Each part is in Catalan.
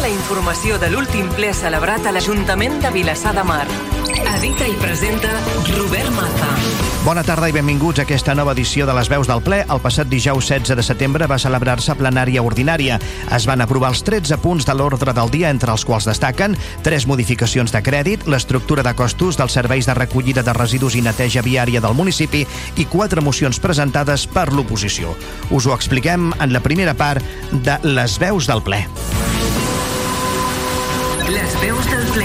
La informació de l'últim ple celebrat a l'Ajuntament de Vilassar de Mar. Edita i presenta Robert Maza. Bona tarda i benvinguts a aquesta nova edició de les veus del ple. El passat dijous 16 de setembre va celebrar-se plenària ordinària. Es van aprovar els 13 punts de l'ordre del dia, entre els quals destaquen tres modificacions de crèdit, l'estructura de costos dels serveis de recollida de residus i neteja viària del municipi i quatre mocions presentades per l'oposició. Us ho expliquem en la primera part de les veus del ple. Les veus del ple.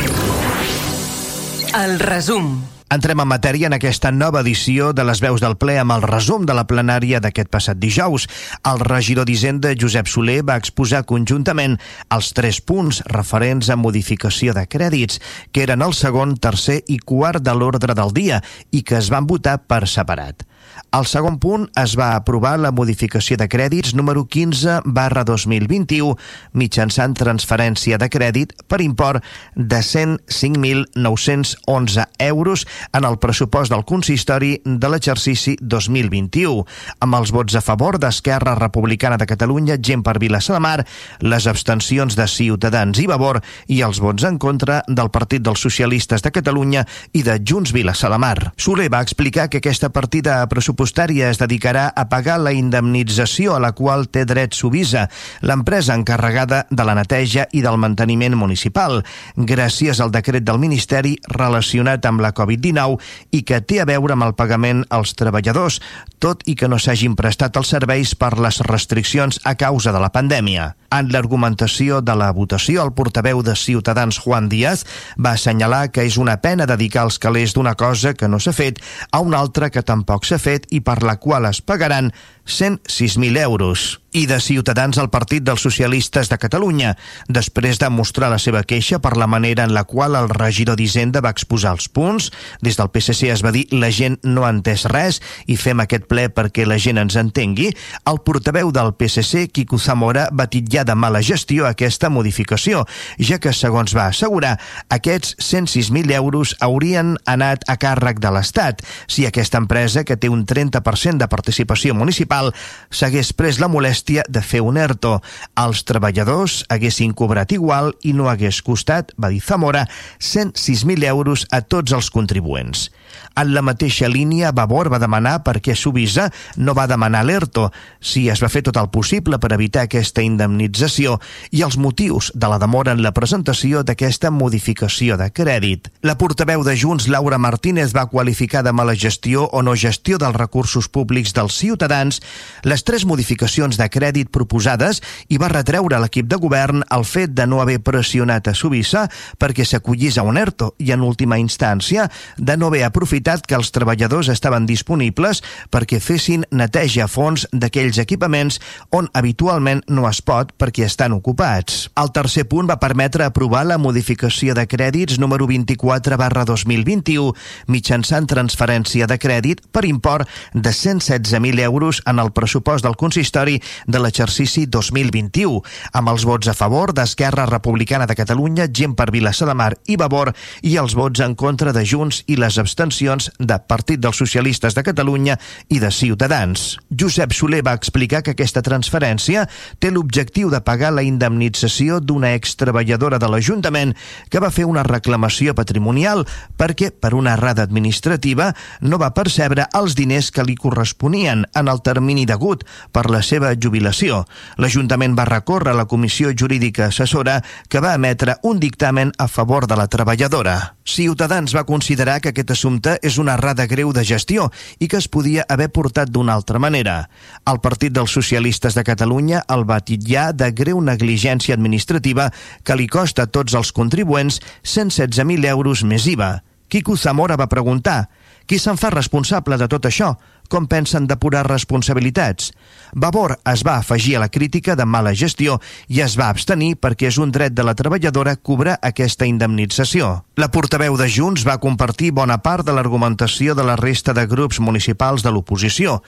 El resum. Entrem en matèria en aquesta nova edició de les veus del ple amb el resum de la plenària d'aquest passat dijous. El regidor d'Hisenda, Josep Soler, va exposar conjuntament els tres punts referents a modificació de crèdits, que eren el segon, tercer i quart de l'ordre del dia i que es van votar per separat. Al segon punt es va aprovar la modificació de crèdits número 15 barra 2021 mitjançant transferència de crèdit per import de 105.911 euros en el pressupost del consistori de l'exercici 2021. Amb els vots a favor d'Esquerra Republicana de Catalunya, gent per Vilassar de Mar, les abstencions de Ciutadans i Vavor i els vots en contra del Partit dels Socialistes de Catalunya i de Junts Vilassar de Mar. Soler va explicar que aquesta partida pressupostària es dedicarà a pagar la indemnització a la qual té dret Subisa, l'empresa encarregada de la neteja i del manteniment municipal, gràcies al decret del Ministeri relacionat amb la Covid-19 i que té a veure amb el pagament als treballadors, tot i que no s'hagin prestat els serveis per les restriccions a causa de la pandèmia. En l'argumentació de la votació, el portaveu de Ciutadans, Juan Díaz, va assenyalar que és una pena dedicar els calés d'una cosa que no s'ha fet a una altra que tampoc s'ha fet i per la qual es pagaran 106.000 euros. I de Ciutadans al Partit dels Socialistes de Catalunya, després de mostrar la seva queixa per la manera en la qual el regidor d'Hisenda va exposar els punts. Des del PSC es va dir la gent no ha entès res i fem aquest ple perquè la gent ens entengui. El portaveu del PSC, Quico Zamora, va titllar de mala gestió aquesta modificació, ja que, segons va assegurar, aquests 106.000 euros haurien anat a càrrec de l'Estat si aquesta empresa, que té un 30% de participació municipal, municipal s'hagués pres la molèstia de fer un ERTO. Els treballadors haguessin cobrat igual i no hagués costat, va dir Zamora, 106.000 euros a tots els contribuents. En la mateixa línia, Vavor va demanar per què Subisa no va demanar l'ERTO, si es va fer tot el possible per evitar aquesta indemnització i els motius de la demora en la presentació d'aquesta modificació de crèdit. La portaveu de Junts, Laura Martínez, va qualificar de mala gestió o no gestió dels recursos públics dels ciutadans les tres modificacions de crèdit proposades i va retreure a l'equip de govern el fet de no haver pressionat a Subissa perquè s'acollís a un ERTO i, en última instància, de no haver aprofitat que els treballadors estaven disponibles perquè fessin neteja a fons d'aquells equipaments on habitualment no es pot perquè estan ocupats. El tercer punt va permetre aprovar la modificació de crèdits número 24 barra 2021 mitjançant transferència de crèdit per import de 116.000 euros en el pressupost del consistori de l'exercici 2021, amb els vots a favor d'Esquerra Republicana de Catalunya, gent per Vilassar de Mar i Vavor i els vots en contra de Junts i les abstencions de Partit dels Socialistes de Catalunya i de Ciutadans. Josep Soler va explicar que aquesta transferència té l'objectiu de pagar la indemnització d'una extreballadora de l'Ajuntament que va fer una reclamació patrimonial perquè, per una errada administrativa, no va percebre els diners que li corresponien en el termini degut per la seva jubilació. L'Ajuntament va recórrer a la Comissió Jurídica Assessora que va emetre un dictamen a favor de la treballadora. Ciutadans va considerar que aquest assumpte és una errada greu de gestió i que es podia haver portat d'una altra manera. El Partit dels Socialistes de Catalunya el va titllar de greu negligència administrativa que li costa a tots els contribuents 116.000 euros més IVA. Quico Zamora va preguntar qui se'n fa responsable de tot això? Com pensen depurar responsabilitats? Vavor es va afegir a la crítica de mala gestió i es va abstenir perquè és un dret de la treballadora cobrar aquesta indemnització. La portaveu de Junts va compartir bona part de l'argumentació de la resta de grups municipals de l'oposició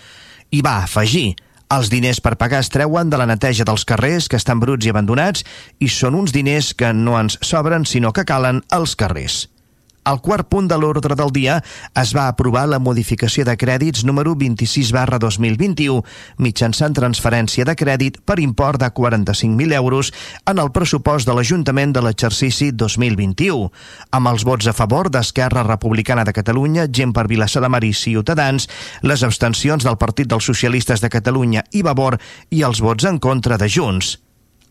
i va afegir els diners per pagar es treuen de la neteja dels carrers que estan bruts i abandonats i són uns diners que no ens sobren sinó que calen als carrers. Al quart punt de l'ordre del dia es va aprovar la modificació de crèdits número 26 barra 2021 mitjançant transferència de crèdit per import de 45.000 euros en el pressupost de l'Ajuntament de l'exercici 2021. Amb els vots a favor d'Esquerra Republicana de Catalunya, Gent per Vilassar de Mar i Ciutadans, les abstencions del Partit dels Socialistes de Catalunya i Vavor i els vots en contra de Junts.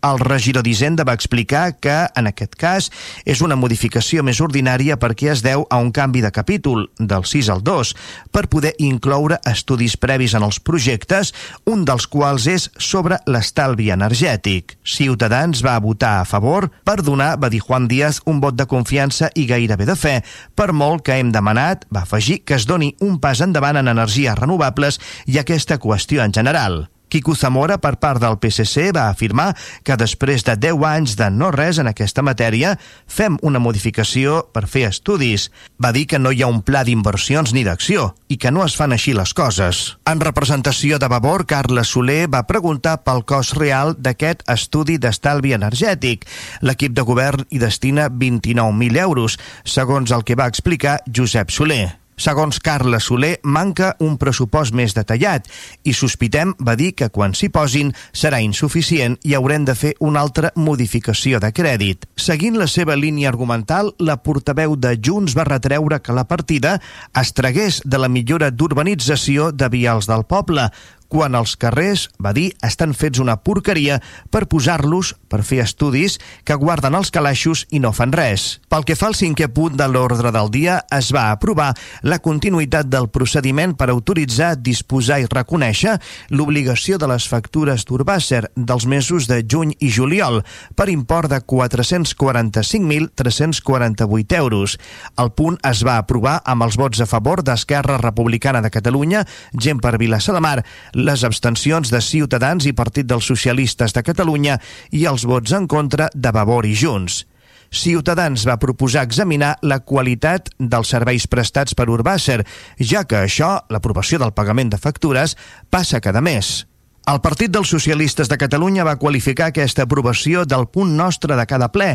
El regidor d'Hisenda va explicar que, en aquest cas, és una modificació més ordinària perquè es deu a un canvi de capítol, del 6 al 2, per poder incloure estudis previs en els projectes, un dels quals és sobre l'estalvi energètic. Ciutadans va votar a favor per donar, va dir Juan Díaz, un vot de confiança i gairebé de fe. Per molt que hem demanat, va afegir que es doni un pas endavant en energies renovables i aquesta qüestió en general. Quico Zamora, per part del PSC, va afirmar que després de 10 anys de no res en aquesta matèria, fem una modificació per fer estudis. Va dir que no hi ha un pla d'inversions ni d'acció i que no es fan així les coses. En representació de Vavor, Carles Soler va preguntar pel cost real d'aquest estudi d'estalvi energètic. L'equip de govern hi destina 29.000 euros, segons el que va explicar Josep Soler. Segons Carla Soler, manca un pressupost més detallat i sospitem, va dir, que quan s'hi posin serà insuficient i haurem de fer una altra modificació de crèdit. Seguint la seva línia argumental, la portaveu de Junts va retreure que la partida es tragués de la millora d'urbanització de vials del poble, quan els carrers, va dir, estan fets una porqueria per posar-los per fer estudis que guarden els calaixos i no fan res. Pel que fa al cinquè punt de l'ordre del dia, es va aprovar la continuïtat del procediment per autoritzar, disposar i reconèixer l'obligació de les factures d'Urbàcer dels mesos de juny i juliol per import de 445.348 euros. El punt es va aprovar amb els vots a favor d'Esquerra Republicana de Catalunya, gent per Vilassar de Mar, les abstencions de Ciutadans i Partit dels Socialistes de Catalunya i els vots en contra de Vavor i Junts. Ciutadans va proposar examinar la qualitat dels serveis prestats per Urbàcer, ja que això, l'aprovació del pagament de factures, passa cada mes. El Partit dels Socialistes de Catalunya va qualificar aquesta aprovació del punt nostre de cada ple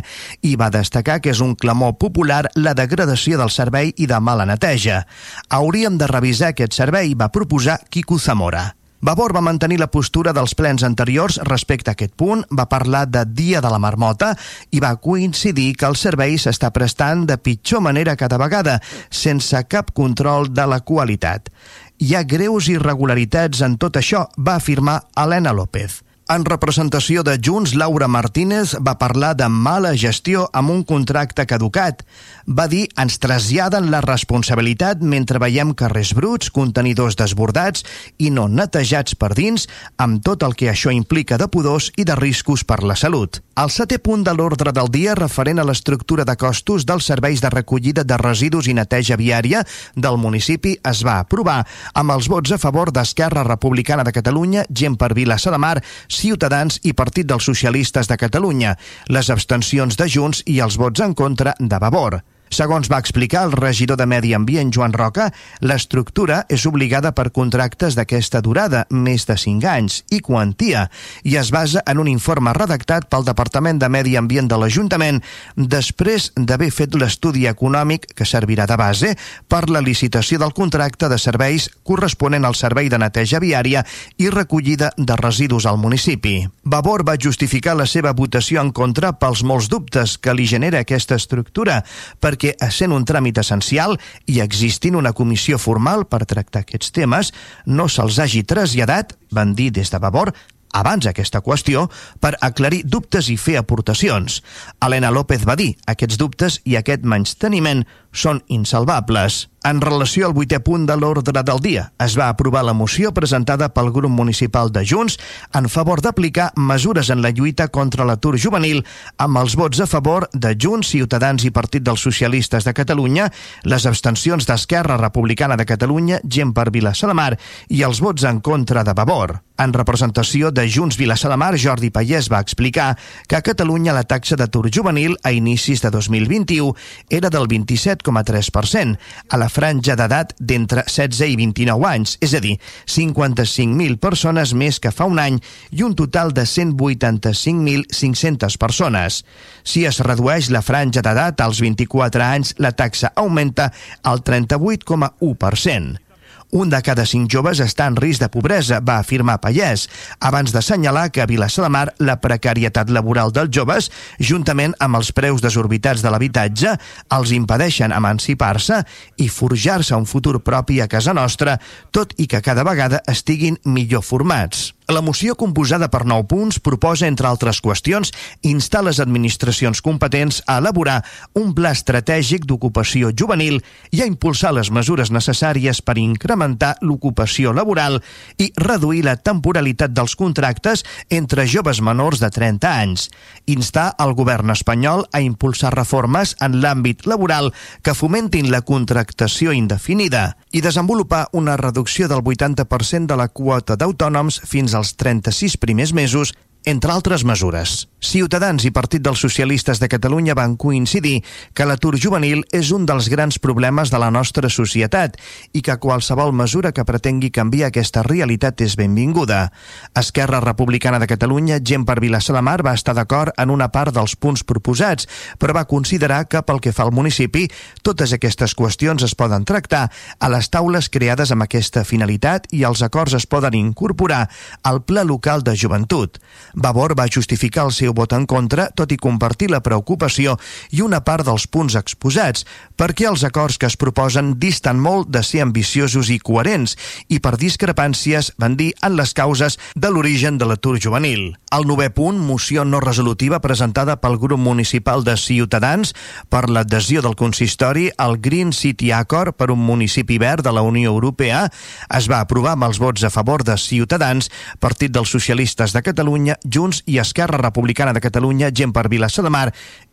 i va destacar que és un clamor popular la degradació del servei i de mala neteja. Hauríem de revisar aquest servei, va proposar Quico Zamora. Vavor va mantenir la postura dels plens anteriors respecte a aquest punt, va parlar de Dia de la Marmota i va coincidir que el servei s'està prestant de pitjor manera cada vegada, sense cap control de la qualitat. Hi ha greus irregularitats en tot això, va afirmar Helena López. En representació de Junts, Laura Martínez va parlar de mala gestió amb un contracte caducat. Va dir, ens traslladen la responsabilitat mentre veiem carrers bruts, contenidors desbordats i no netejats per dins, amb tot el que això implica de pudors i de riscos per la salut. El setè punt de l'ordre del dia referent a l'estructura de costos dels serveis de recollida de residus i neteja viària del municipi es va aprovar amb els vots a favor d'Esquerra Republicana de Catalunya, gent per Vilassar de Mar, Ciutadans i Partit dels Socialistes de Catalunya, les abstencions de Junts i els vots en contra de Vavor. Segons va explicar el regidor de Medi Ambient, Joan Roca, l'estructura és obligada per contractes d'aquesta durada, més de 5 anys, i quantia, i es basa en un informe redactat pel Departament de Medi Ambient de l'Ajuntament després d'haver fet l'estudi econòmic que servirà de base per la licitació del contracte de serveis corresponent al servei de neteja viària i recollida de residus al municipi. Vavor va justificar la seva votació en contra pels molts dubtes que li genera aquesta estructura, perquè perquè, essent un tràmit essencial i existint una comissió formal per tractar aquests temes, no se'ls hagi traslladat, van dir des de Vavor, abans aquesta qüestió per aclarir dubtes i fer aportacions. Helena López va dir aquests dubtes i aquest menysteniment són insalvables. En relació al vuitè punt de l'ordre del dia, es va aprovar la moció presentada pel grup municipal de Junts en favor d'aplicar mesures en la lluita contra l'atur juvenil amb els vots a favor de Junts, Ciutadans i Partit dels Socialistes de Catalunya, les abstencions d'Esquerra Republicana de Catalunya, Gent per Vilassar de Mar i els vots en contra de Vavor. En representació de Junts Vilassar de Mar, Jordi Pallès va explicar que a Catalunya la taxa d'atur juvenil a inicis de 2021 era del 27 7,3%. A la franja d'edat d'entre 16 i 29 anys, és a dir, 55.000 persones més que fa un any i un total de 185.500 persones. Si es redueix la franja d'edat als 24 anys, la taxa augmenta al 38,1%. Un de cada cinc joves està en risc de pobresa, va afirmar Pallès, abans d'assenyalar que a Vilassar de Mar la precarietat laboral dels joves, juntament amb els preus desorbitats de l'habitatge, els impedeixen emancipar-se i forjar-se un futur propi a casa nostra, tot i que cada vegada estiguin millor formats. La moció, composada per nou punts, proposa, entre altres qüestions, instar les administracions competents a elaborar un pla estratègic d'ocupació juvenil i a impulsar les mesures necessàries per incrementar l'ocupació laboral i reduir la temporalitat dels contractes entre joves menors de 30 anys. Instar el govern espanyol a impulsar reformes en l'àmbit laboral que fomentin la contractació indefinida i desenvolupar una reducció del 80% de la quota d'autònoms fins al els 36 primers mesos entre altres mesures. Ciutadans i Partit dels Socialistes de Catalunya van coincidir que l'atur juvenil és un dels grans problemes de la nostra societat i que qualsevol mesura que pretengui canviar aquesta realitat és benvinguda. Esquerra Republicana de Catalunya, gent per Vilassar de Mar, va estar d'acord en una part dels punts proposats, però va considerar que pel que fa al municipi, totes aquestes qüestions es poden tractar a les taules creades amb aquesta finalitat i els acords es poden incorporar al Pla Local de Joventut. Vavor va justificar el seu vot en contra, tot i compartir la preocupació i una part dels punts exposats, perquè els acords que es proposen disten molt de ser ambiciosos i coherents i per discrepàncies van dir en les causes de l'origen de l'atur juvenil. El novè punt, moció no resolutiva presentada pel grup municipal de Ciutadans per l'adhesió del consistori al Green City Accord per un municipi verd de la Unió Europea, es va aprovar amb els vots a favor de Ciutadans, Partit dels Socialistes de Catalunya Junts i Esquerra Republicana de Catalunya, gent per Vilassar de Mar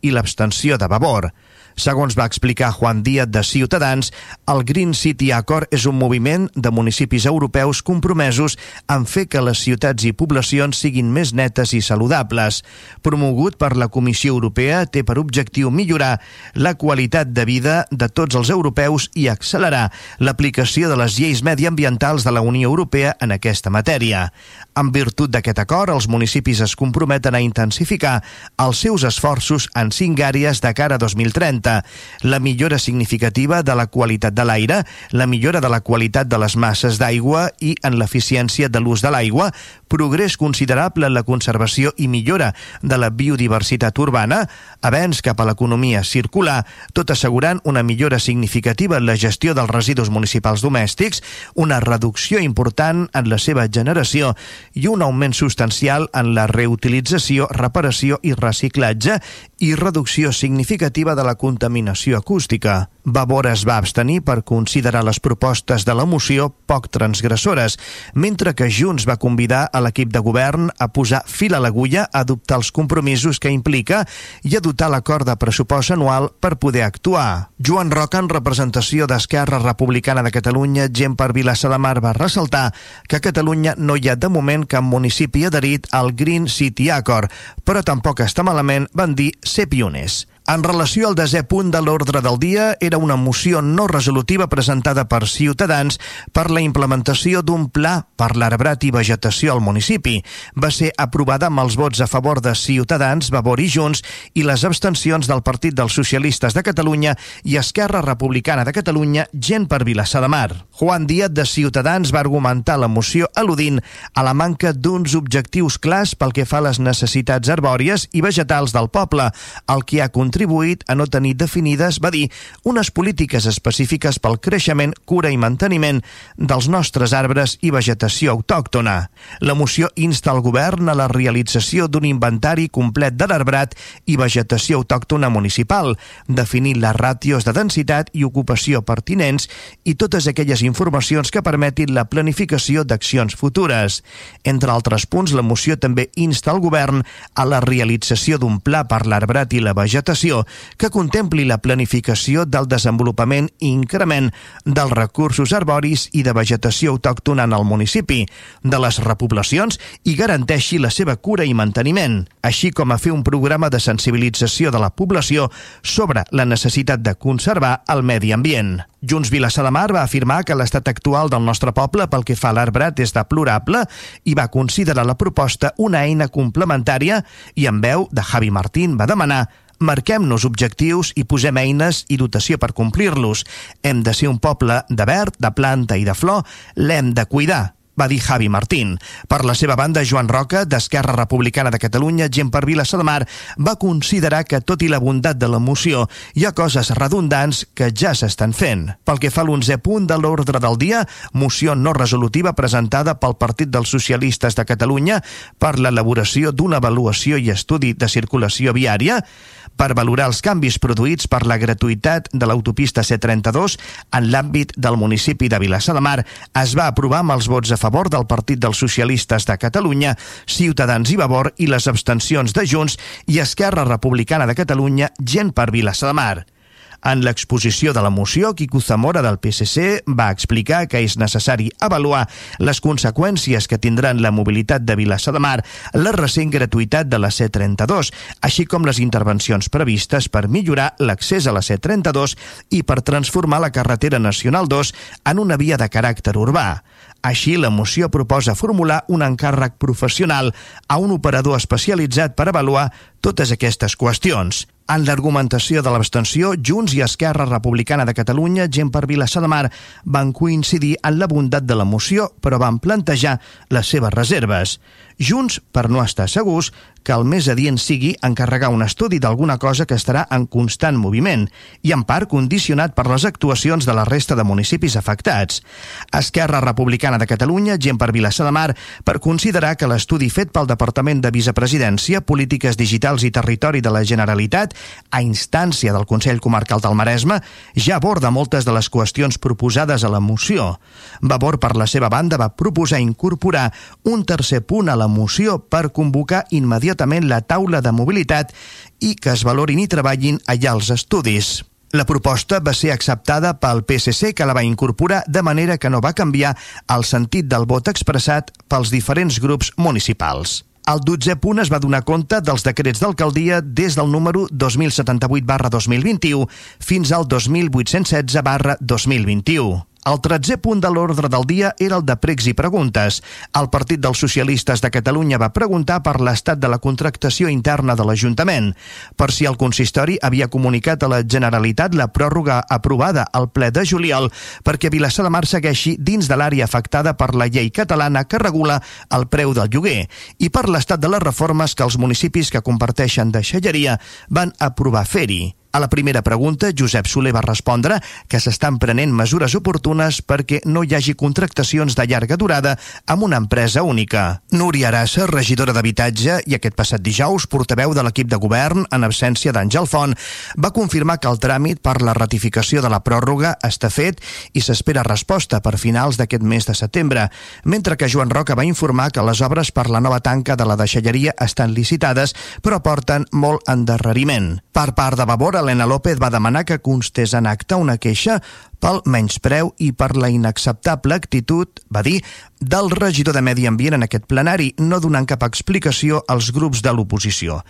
i l'abstenció de Vavor. Segons va explicar Juan Díaz de Ciutadans, el Green City Accord és un moviment de municipis europeus compromesos en fer que les ciutats i poblacions siguin més netes i saludables. Promogut per la Comissió Europea, té per objectiu millorar la qualitat de vida de tots els europeus i accelerar l'aplicació de les lleis mediambientals de la Unió Europea en aquesta matèria. En virtut d'aquest acord, els municipis es comprometen a intensificar els seus esforços en cinc àrees de cara a 2030 tracta la millora significativa de la qualitat de l'aire, la millora de la qualitat de les masses d'aigua i en l'eficiència de l'ús de l'aigua, progrés considerable en la conservació i millora de la biodiversitat urbana, avenç cap a l'economia circular, tot assegurant una millora significativa en la gestió dels residus municipals domèstics, una reducció important en la seva generació i un augment substancial en la reutilització, reparació i reciclatge i reducció significativa de la contaminació acústica. Vavor es va abstenir per considerar les propostes de la moció poc transgressores, mentre que Junts va convidar a l'equip de govern a posar fil a l'agulla, a adoptar els compromisos que implica i a dotar l'acord de pressupost anual per poder actuar. Joan Roca, en representació d'Esquerra Republicana de Catalunya, gent per Vilassar de Mar, va ressaltar que a Catalunya no hi ha de moment cap municipi adherit al Green City Accord, però tampoc està malament, van dir, ser pioners. En relació al desè punt de l'ordre del dia, era una moció no resolutiva presentada per Ciutadans per la implementació d'un pla per l'arbrat i vegetació al municipi. Va ser aprovada amb els vots a favor de Ciutadans, Vavor i Junts i les abstencions del Partit dels Socialistes de Catalunya i Esquerra Republicana de Catalunya, gent per Vilassar de Mar. Juan Díaz de Ciutadans va argumentar la moció al·ludint a la manca d'uns objectius clars pel que fa a les necessitats arbòries i vegetals del poble, el que ha contribuït contribuït a no tenir definides, va dir, unes polítiques específiques pel creixement, cura i manteniment dels nostres arbres i vegetació autòctona. La moció insta el govern a la realització d'un inventari complet de l'arbrat i vegetació autòctona municipal, definint les ràtios de densitat i ocupació pertinents i totes aquelles informacions que permetin la planificació d'accions futures. Entre altres punts, la moció també insta el govern a la realització d'un pla per l'arbrat i la vegetació d'acció que contempli la planificació del desenvolupament i increment dels recursos arboris i de vegetació autòctona en el municipi, de les repoblacions i garanteixi la seva cura i manteniment, així com a fer un programa de sensibilització de la població sobre la necessitat de conservar el medi ambient. Junts Vilassar de Mar va afirmar que l'estat actual del nostre poble pel que fa a l'arbrat és deplorable i va considerar la proposta una eina complementària i en veu de Javi Martín va demanar marquem-nos objectius i posem eines i dotació per complir-los. Hem de ser un poble de verd, de planta i de flor, l'hem de cuidar va dir Javi Martín. Per la seva banda, Joan Roca, d'Esquerra Republicana de Catalunya, gent per Vila de Mar, va considerar que, tot i la bondat de la moció, hi ha coses redundants que ja s'estan fent. Pel que fa a l'11 punt de l'ordre del dia, moció no resolutiva presentada pel Partit dels Socialistes de Catalunya per l'elaboració d'una avaluació i estudi de circulació viària, per valorar els canvis produïts per la gratuïtat de l'autopista C32 en l'àmbit del municipi de Vilassar de Mar es va aprovar amb els vots a favor del Partit dels Socialistes de Catalunya, Ciutadans i Vavor i les abstencions de Junts i Esquerra Republicana de Catalunya, gent per Vilassar de Mar. En l'exposició de la moció, Quico Zamora del PSC va explicar que és necessari avaluar les conseqüències que tindran la mobilitat de Vilassar de Mar, la recent gratuïtat de la C32, així com les intervencions previstes per millorar l'accés a la C32 i per transformar la carretera Nacional 2 en una via de caràcter urbà. Així, la moció proposa formular un encàrrec professional a un operador especialitzat per avaluar totes aquestes qüestions. En l'argumentació de l'abstenció, Junts i Esquerra Republicana de Catalunya, gent per Vilassar de Mar, van coincidir en la bondat de la moció, però van plantejar les seves reserves. Junts, per no estar segurs, que el més adient sigui encarregar un estudi d'alguna cosa que estarà en constant moviment i en part condicionat per les actuacions de la resta de municipis afectats. Esquerra Republicana de Catalunya, gent per Vilassar de Mar, per considerar que l'estudi fet pel Departament de Vicepresidència, Polítiques Digitals i Territori de la Generalitat, a instància del Consell Comarcal del Maresme, ja aborda moltes de les qüestions proposades a la moció. Vavor, per la seva banda, va proposar incorporar un tercer punt a la moció per convocar immediatament la taula de mobilitat i que es valorin i treballin allà els estudis. La proposta va ser acceptada pel PSC, que la va incorporar de manera que no va canviar el sentit del vot expressat pels diferents grups municipals. El 12 punt es va donar compte dels decrets d'alcaldia des del número 2078 barra 2021 fins al 2816 barra 2021. El 13è punt de l'ordre del dia era el de pregs i preguntes. El Partit dels Socialistes de Catalunya va preguntar per l'estat de la contractació interna de l'Ajuntament, per si el consistori havia comunicat a la Generalitat la pròrroga aprovada al ple de juliol perquè Vilassar de Mar segueixi dins de l'àrea afectada per la llei catalana que regula el preu del lloguer i per l'estat de les reformes que els municipis que comparteixen deixalleria van aprovar fer-hi. A la primera pregunta, Josep Soler va respondre que s'estan prenent mesures oportunes perquè no hi hagi contractacions de llarga durada amb una empresa única. Núria Arassa, regidora d'Habitatge i aquest passat dijous, portaveu de l'equip de govern en absència d'Àngel Font, va confirmar que el tràmit per la ratificació de la pròrroga està fet i s'espera resposta per finals d'aquest mes de setembre, mentre que Joan Roca va informar que les obres per la nova tanca de la deixalleria estan licitades però porten molt endarreriment. Per part de Vavor, Helena López va demanar que constés en acte una queixa pel menyspreu i per la inacceptable actitud, va dir, del regidor de Medi Ambient en aquest plenari, no donant cap explicació als grups de l'oposició.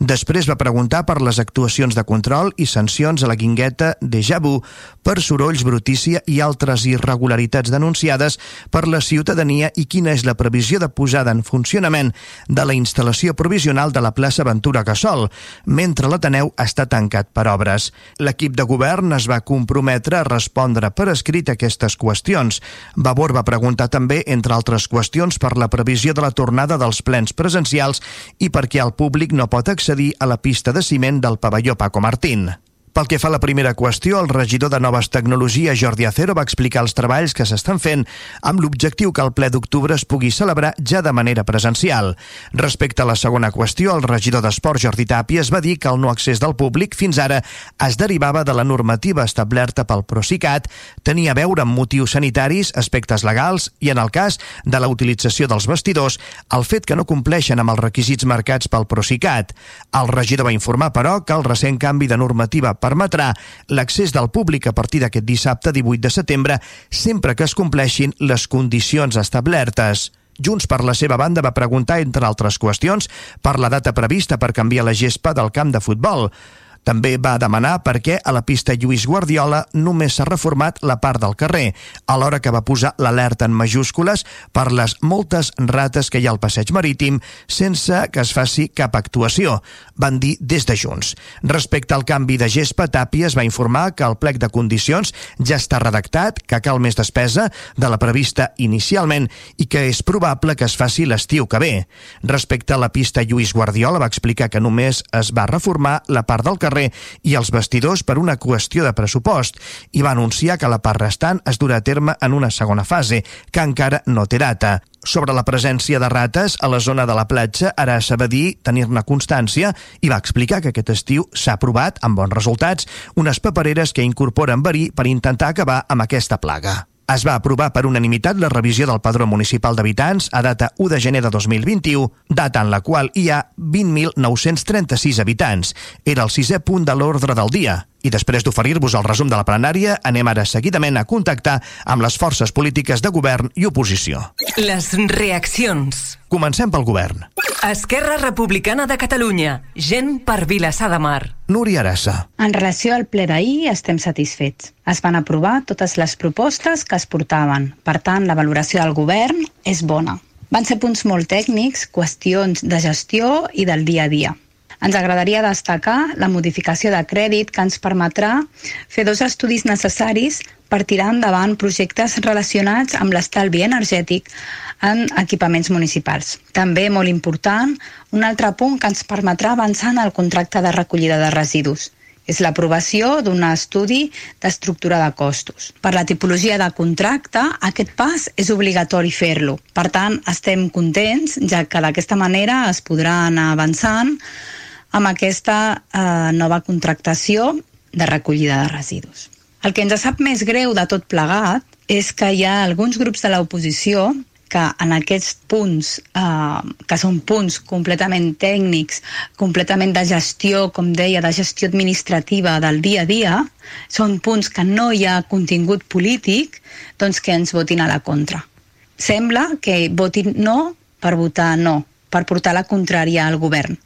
Després va preguntar per les actuacions de control i sancions a la guingueta de Jabu per sorolls, brutícia i altres irregularitats denunciades per la ciutadania i quina és la previsió de posada en funcionament de la instal·lació provisional de la plaça Ventura Casol, mentre l'Ateneu està tancat per obres. L'equip de govern es va comprometre a respondre respondre per escrit aquestes qüestions. Vavor va preguntar també, entre altres qüestions, per la previsió de la tornada dels plens presencials i per què el públic no pot accedir a la pista de ciment del pavelló Paco Martín. Pel que fa a la primera qüestió, el regidor de Noves Tecnologies, Jordi Acero, va explicar els treballs que s'estan fent amb l'objectiu que el ple d'octubre es pugui celebrar ja de manera presencial. Respecte a la segona qüestió, el regidor d'Esport, Jordi Tàpies, va dir que el no accés del públic fins ara es derivava de la normativa establerta pel Procicat, tenia a veure amb motius sanitaris, aspectes legals i, en el cas de la utilització dels vestidors, el fet que no compleixen amb els requisits marcats pel Procicat. El regidor va informar, però, que el recent canvi de normativa permetrà l'accés del públic a partir d'aquest dissabte 18 de setembre sempre que es compleixin les condicions establertes. Junts per la seva banda va preguntar, entre altres qüestions, per la data prevista per canviar la gespa del camp de futbol. També va demanar per què a la pista Lluís Guardiola només s'ha reformat la part del carrer, alhora que va posar l'alerta en majúscules per les moltes rates que hi ha al passeig marítim sense que es faci cap actuació, van dir des de Junts. Respecte al canvi de gespa, Tàpies va informar que el plec de condicions ja està redactat, que cal més despesa de la prevista inicialment i que és probable que es faci l'estiu que ve. Respecte a la pista Lluís Guardiola va explicar que només es va reformar la part del carrer carrer i els vestidors per una qüestió de pressupost i va anunciar que la part restant es durà a terme en una segona fase, que encara no té data. Sobre la presència de rates a la zona de la platja, ara dir tenir-ne constància i va explicar que aquest estiu s'ha aprovat, amb bons resultats, unes papereres que incorporen verí per intentar acabar amb aquesta plaga. Es va aprovar per unanimitat la revisió del padró municipal d'habitants a data 1 de gener de 2021, data en la qual hi ha 20.936 habitants. Era el sisè punt de l'ordre del dia. I després d'oferir-vos el resum de la plenària, anem ara seguidament a contactar amb les forces polítiques de govern i oposició. Les reaccions. Comencem pel govern. Esquerra Republicana de Catalunya. Gent per Vilassar de Mar. Núria Arassa. En relació al ple d'ahir, estem satisfets. Es van aprovar totes les propostes que es portaven. Per tant, la valoració del govern és bona. Van ser punts molt tècnics, qüestions de gestió i del dia a dia. Ens agradaria destacar la modificació de crèdit que ens permetrà fer dos estudis necessaris per tirar endavant projectes relacionats amb l'estalvi energètic en equipaments municipals. També, molt important, un altre punt que ens permetrà avançar en el contracte de recollida de residus és l'aprovació d'un estudi d'estructura de costos. Per la tipologia de contracte, aquest pas és obligatori fer-lo. Per tant, estem contents, ja que d'aquesta manera es podrà anar avançant amb aquesta eh, nova contractació de recollida de residus. El que ens sap més greu de tot plegat és que hi ha alguns grups de l'oposició que en aquests punts, eh, que són punts completament tècnics, completament de gestió, com deia, de gestió administrativa del dia a dia, són punts que no hi ha contingut polític, doncs que ens votin a la contra. Sembla que votin no per votar no, per portar la contrària al govern.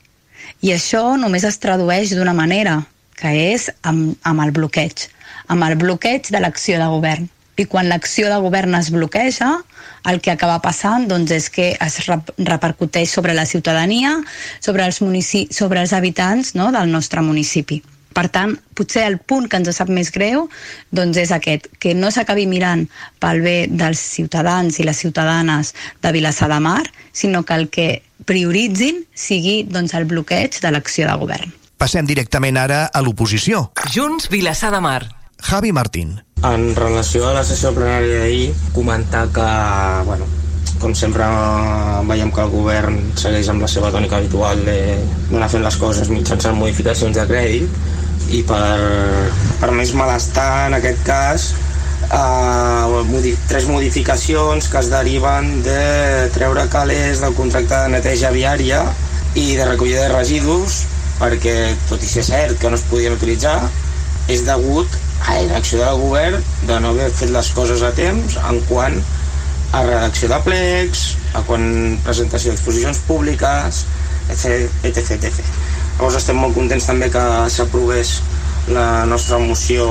I això només es tradueix d'una manera, que és amb, amb el bloqueig, amb el bloqueig de l'acció de govern. I quan l'acció de govern es bloqueja, el que acaba passant doncs, és que es repercuteix sobre la ciutadania, sobre els, sobre els habitants no, del nostre municipi. Per tant, potser el punt que ens sap més greu doncs és aquest, que no s'acabi mirant pel bé dels ciutadans i les ciutadanes de Vilassar de Mar, sinó que el que prioritzin sigui doncs, el bloqueig de l'acció de govern. Passem directament ara a l'oposició. Junts Vilassar de Mar. Javi Martín. En relació a la sessió plenària d'ahir, comentar que, bueno, com sempre veiem que el govern segueix amb la seva tònica habitual d'anar fent les coses mitjançant modificacions de crèdit i per, per més malestar en aquest cas eh, tres modificacions que es deriven de treure calés del contracte de neteja viària i de recollida de residus perquè, tot i ser cert que no es podien utilitzar, és degut a l'acció del govern de no haver fet les coses a temps en quant a redacció de plecs, a quan presentació d'exposicions públiques, etc, etc, etc. Llavors estem molt contents també que s'aprovés la nostra moció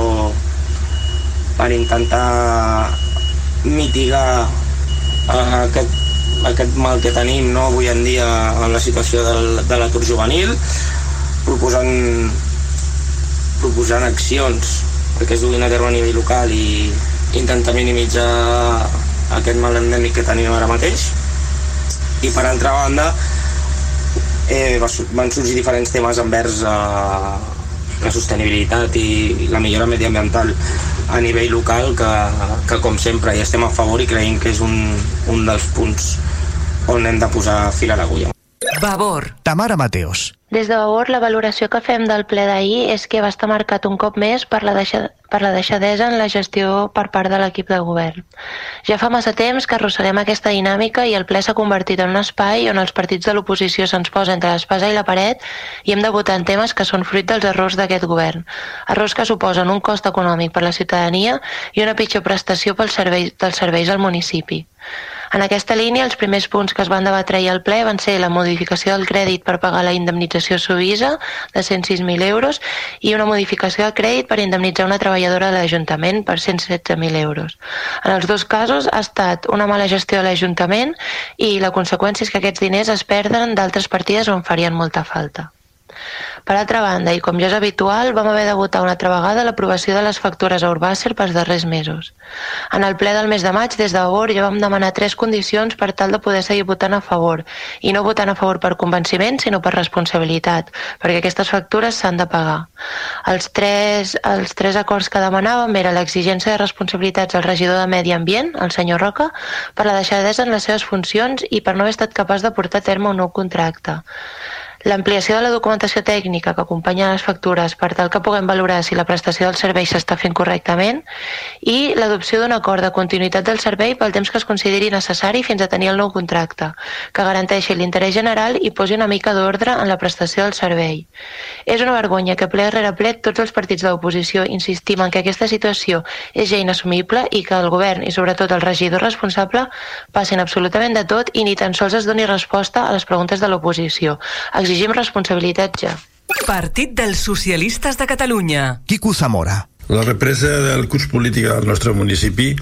per intentar mitigar uh, aquest, aquest mal que tenim no, avui en dia en la situació del, de l'atur juvenil proposant proposant accions perquè es duguin a terme a nivell local i intentar minimitzar aquest mal endèmic que tenim ara mateix. I per altra banda eh, van sorgir diferents temes envers eh, la sostenibilitat i la millora mediambiental a nivell local que, que com sempre hi estem a favor i creiem que és un, un dels punts on hem de posar fil a l'agulla. Vavor. Tamara Mateos. Des de Vavor, la valoració que fem del ple d'ahir és que va estar marcat un cop més per la, deixa, per la deixadesa en la gestió per part de l'equip de govern. Ja fa massa temps que arrosseguem aquesta dinàmica i el ple s'ha convertit en un espai on els partits de l'oposició se'ns posa entre l'espasa i la paret i hem de votar en temes que són fruit dels errors d'aquest govern. Errors que suposen un cost econòmic per la ciutadania i una pitjor prestació pels serveis, dels serveis al municipi. En aquesta línia, els primers punts que es van debatre ahir al ple van ser la modificació del crèdit per pagar la indemnització subisa de 106.000 euros i una modificació del crèdit per indemnitzar una treballadora de l'Ajuntament per 116.000 euros. En els dos casos ha estat una mala gestió de l'Ajuntament i la conseqüència és que aquests diners es perden d'altres partides on farien molta falta. Per altra banda, i com ja és habitual, vam haver de votar una altra vegada l'aprovació de les factures a Urbàcer pels darrers mesos. En el ple del mes de maig, des de ja vam demanar tres condicions per tal de poder seguir votant a favor, i no votant a favor per convenciment, sinó per responsabilitat, perquè aquestes factures s'han de pagar. Els tres, els tres acords que demanàvem era l'exigència de responsabilitats al regidor de Medi Ambient, el senyor Roca, per la deixadesa en les seves funcions i per no haver estat capaç de portar a terme un nou contracte l'ampliació de la documentació tècnica que acompanya les factures per tal que puguem valorar si la prestació del servei s'està fent correctament i l'adopció d'un acord de continuïtat del servei pel temps que es consideri necessari fins a tenir el nou contracte, que garanteixi l'interès general i posi una mica d'ordre en la prestació del servei. És una vergonya que ple rere ple tots els partits de l'oposició insistim en que aquesta situació és ja inassumible i que el govern i sobretot el regidor responsable passin absolutament de tot i ni tan sols es doni resposta a les preguntes de l'oposició exigim responsabilitat ja. Partit dels Socialistes de Catalunya. Quico Zamora. La represa del curs polític al nostre municipi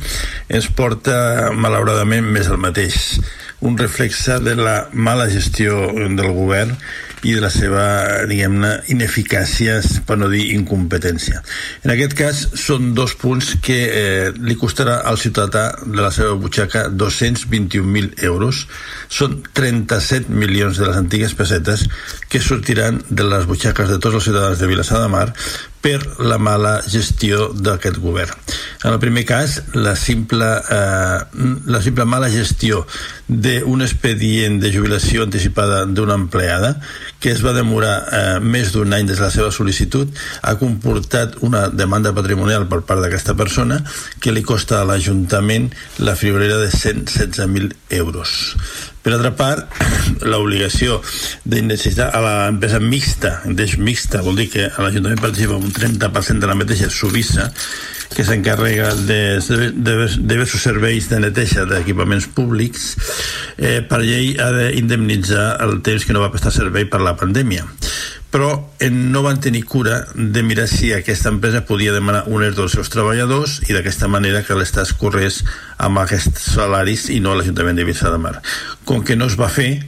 ens porta, malauradament, més al mateix. Un reflexe de la mala gestió del govern i de la seva, diguem-ne, ineficàcia, per no dir incompetència. En aquest cas, són dos punts que eh, li costarà al ciutadà de la seva butxaca 221.000 euros. Són 37 milions de les antigues pessetes que sortiran de les butxaques de tots els ciutadans de Vilassar de Mar per la mala gestió d'aquest govern. En el primer cas, la simple, eh, la simple mala gestió d'un expedient de jubilació anticipada d'una empleada que es va demorar eh, més d'un any des de la seva sol·licitud ha comportat una demanda patrimonial per part d'aquesta persona que li costa a l'Ajuntament la friolera de 116.000 euros. Per altra part, l'obligació d'indemnitzar a l'empresa mixta, d'eix mixta, vol dir que l'Ajuntament participa un 30% de la mateixa Subissa, que s'encarrega de, de, de diversos serveis de neteja d'equipaments públics, eh, per llei ha d'indemnitzar el temps que no va prestar servei per la pandèmia però eh, no van tenir cura de mirar si aquesta empresa podia demanar un ERTO als seus treballadors i d'aquesta manera que l'Estat corrés amb aquests salaris i no l'Ajuntament de Vista de Mar. Com que no es va fer,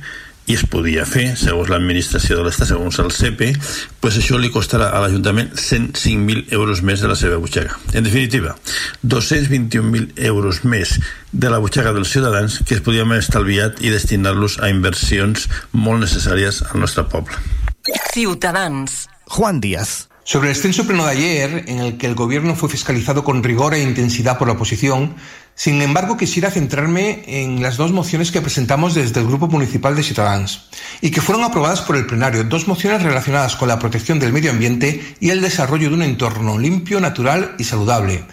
i es podia fer, segons l'administració de l'Estat, segons el CEPE, pues això li costarà a l'Ajuntament 105.000 euros més de la seva butxaca. En definitiva, 221.000 euros més de la butxaca dels ciutadans que es podien haver estalviat i destinar-los a inversions molt necessàries al nostre poble. Ciutadans. Juan Díaz. Sobre el extenso pleno de ayer, en el que el gobierno fue fiscalizado con rigor e intensidad por la oposición, sin embargo quisiera centrarme en las dos mociones que presentamos desde el Grupo Municipal de Ciudadanos y que fueron aprobadas por el plenario, dos mociones relacionadas con la protección del medio ambiente y el desarrollo de un entorno limpio, natural y saludable.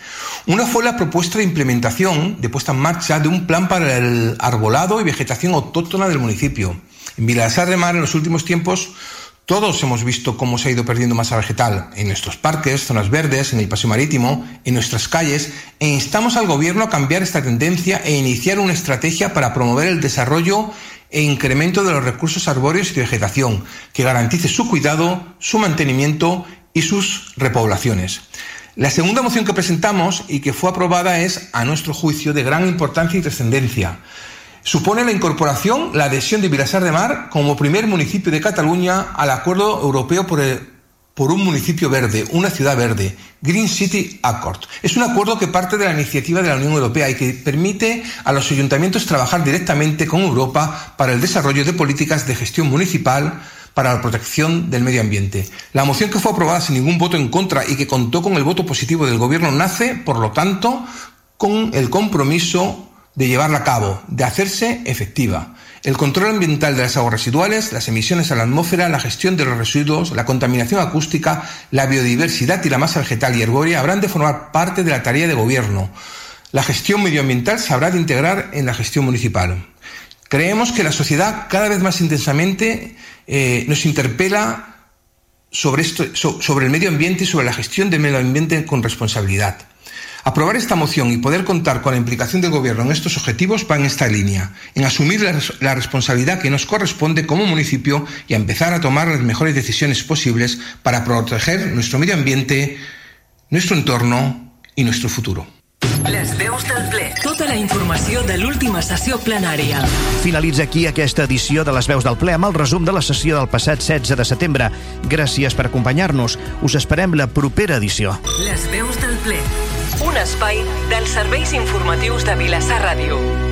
Una fue la propuesta de implementación, de puesta en marcha, de un plan para el arbolado y vegetación autóctona del municipio. En Vilasar de Mar, en los últimos tiempos, todos hemos visto cómo se ha ido perdiendo masa vegetal en nuestros parques, zonas verdes, en el paseo marítimo, en nuestras calles, e instamos al Gobierno a cambiar esta tendencia e iniciar una estrategia para promover el desarrollo e incremento de los recursos arbóreos y vegetación, que garantice su cuidado, su mantenimiento y sus repoblaciones. La segunda moción que presentamos y que fue aprobada es, a nuestro juicio, de gran importancia y trascendencia supone la incorporación, la adhesión de Vilassar de Mar como primer municipio de Cataluña al Acuerdo Europeo por un municipio verde, una ciudad verde, Green City Accord. Es un acuerdo que parte de la iniciativa de la Unión Europea y que permite a los ayuntamientos trabajar directamente con Europa para el desarrollo de políticas de gestión municipal, para la protección del medio ambiente. La moción que fue aprobada sin ningún voto en contra y que contó con el voto positivo del Gobierno nace, por lo tanto, con el compromiso de llevarla a cabo, de hacerse efectiva. El control ambiental de las aguas residuales, las emisiones a la atmósfera, la gestión de los residuos, la contaminación acústica, la biodiversidad y la masa vegetal y herbórea habrán de formar parte de la tarea de gobierno. La gestión medioambiental se habrá de integrar en la gestión municipal. Creemos que la sociedad cada vez más intensamente eh, nos interpela sobre, esto, sobre el medio ambiente y sobre la gestión del medio ambiente con responsabilidad. Aprobar esta moción y poder contar con la implicación del Gobierno en estos objetivos va en esta línea, en asumir la, la, responsabilidad que nos corresponde como municipio y a empezar a tomar las mejores decisiones posibles para proteger nuestro medio ambiente, nuestro entorno y nuestro futuro. Les veus del ple. Tota la informació de l'última sessió plenària. Finalitza aquí aquesta edició de les veus del ple amb el resum de la sessió del passat 16 de setembre. Gràcies per acompanyar-nos. Us esperem la propera edició. Les veus del ple. Un espai dels serveis informatius de Vilassar Ràdio.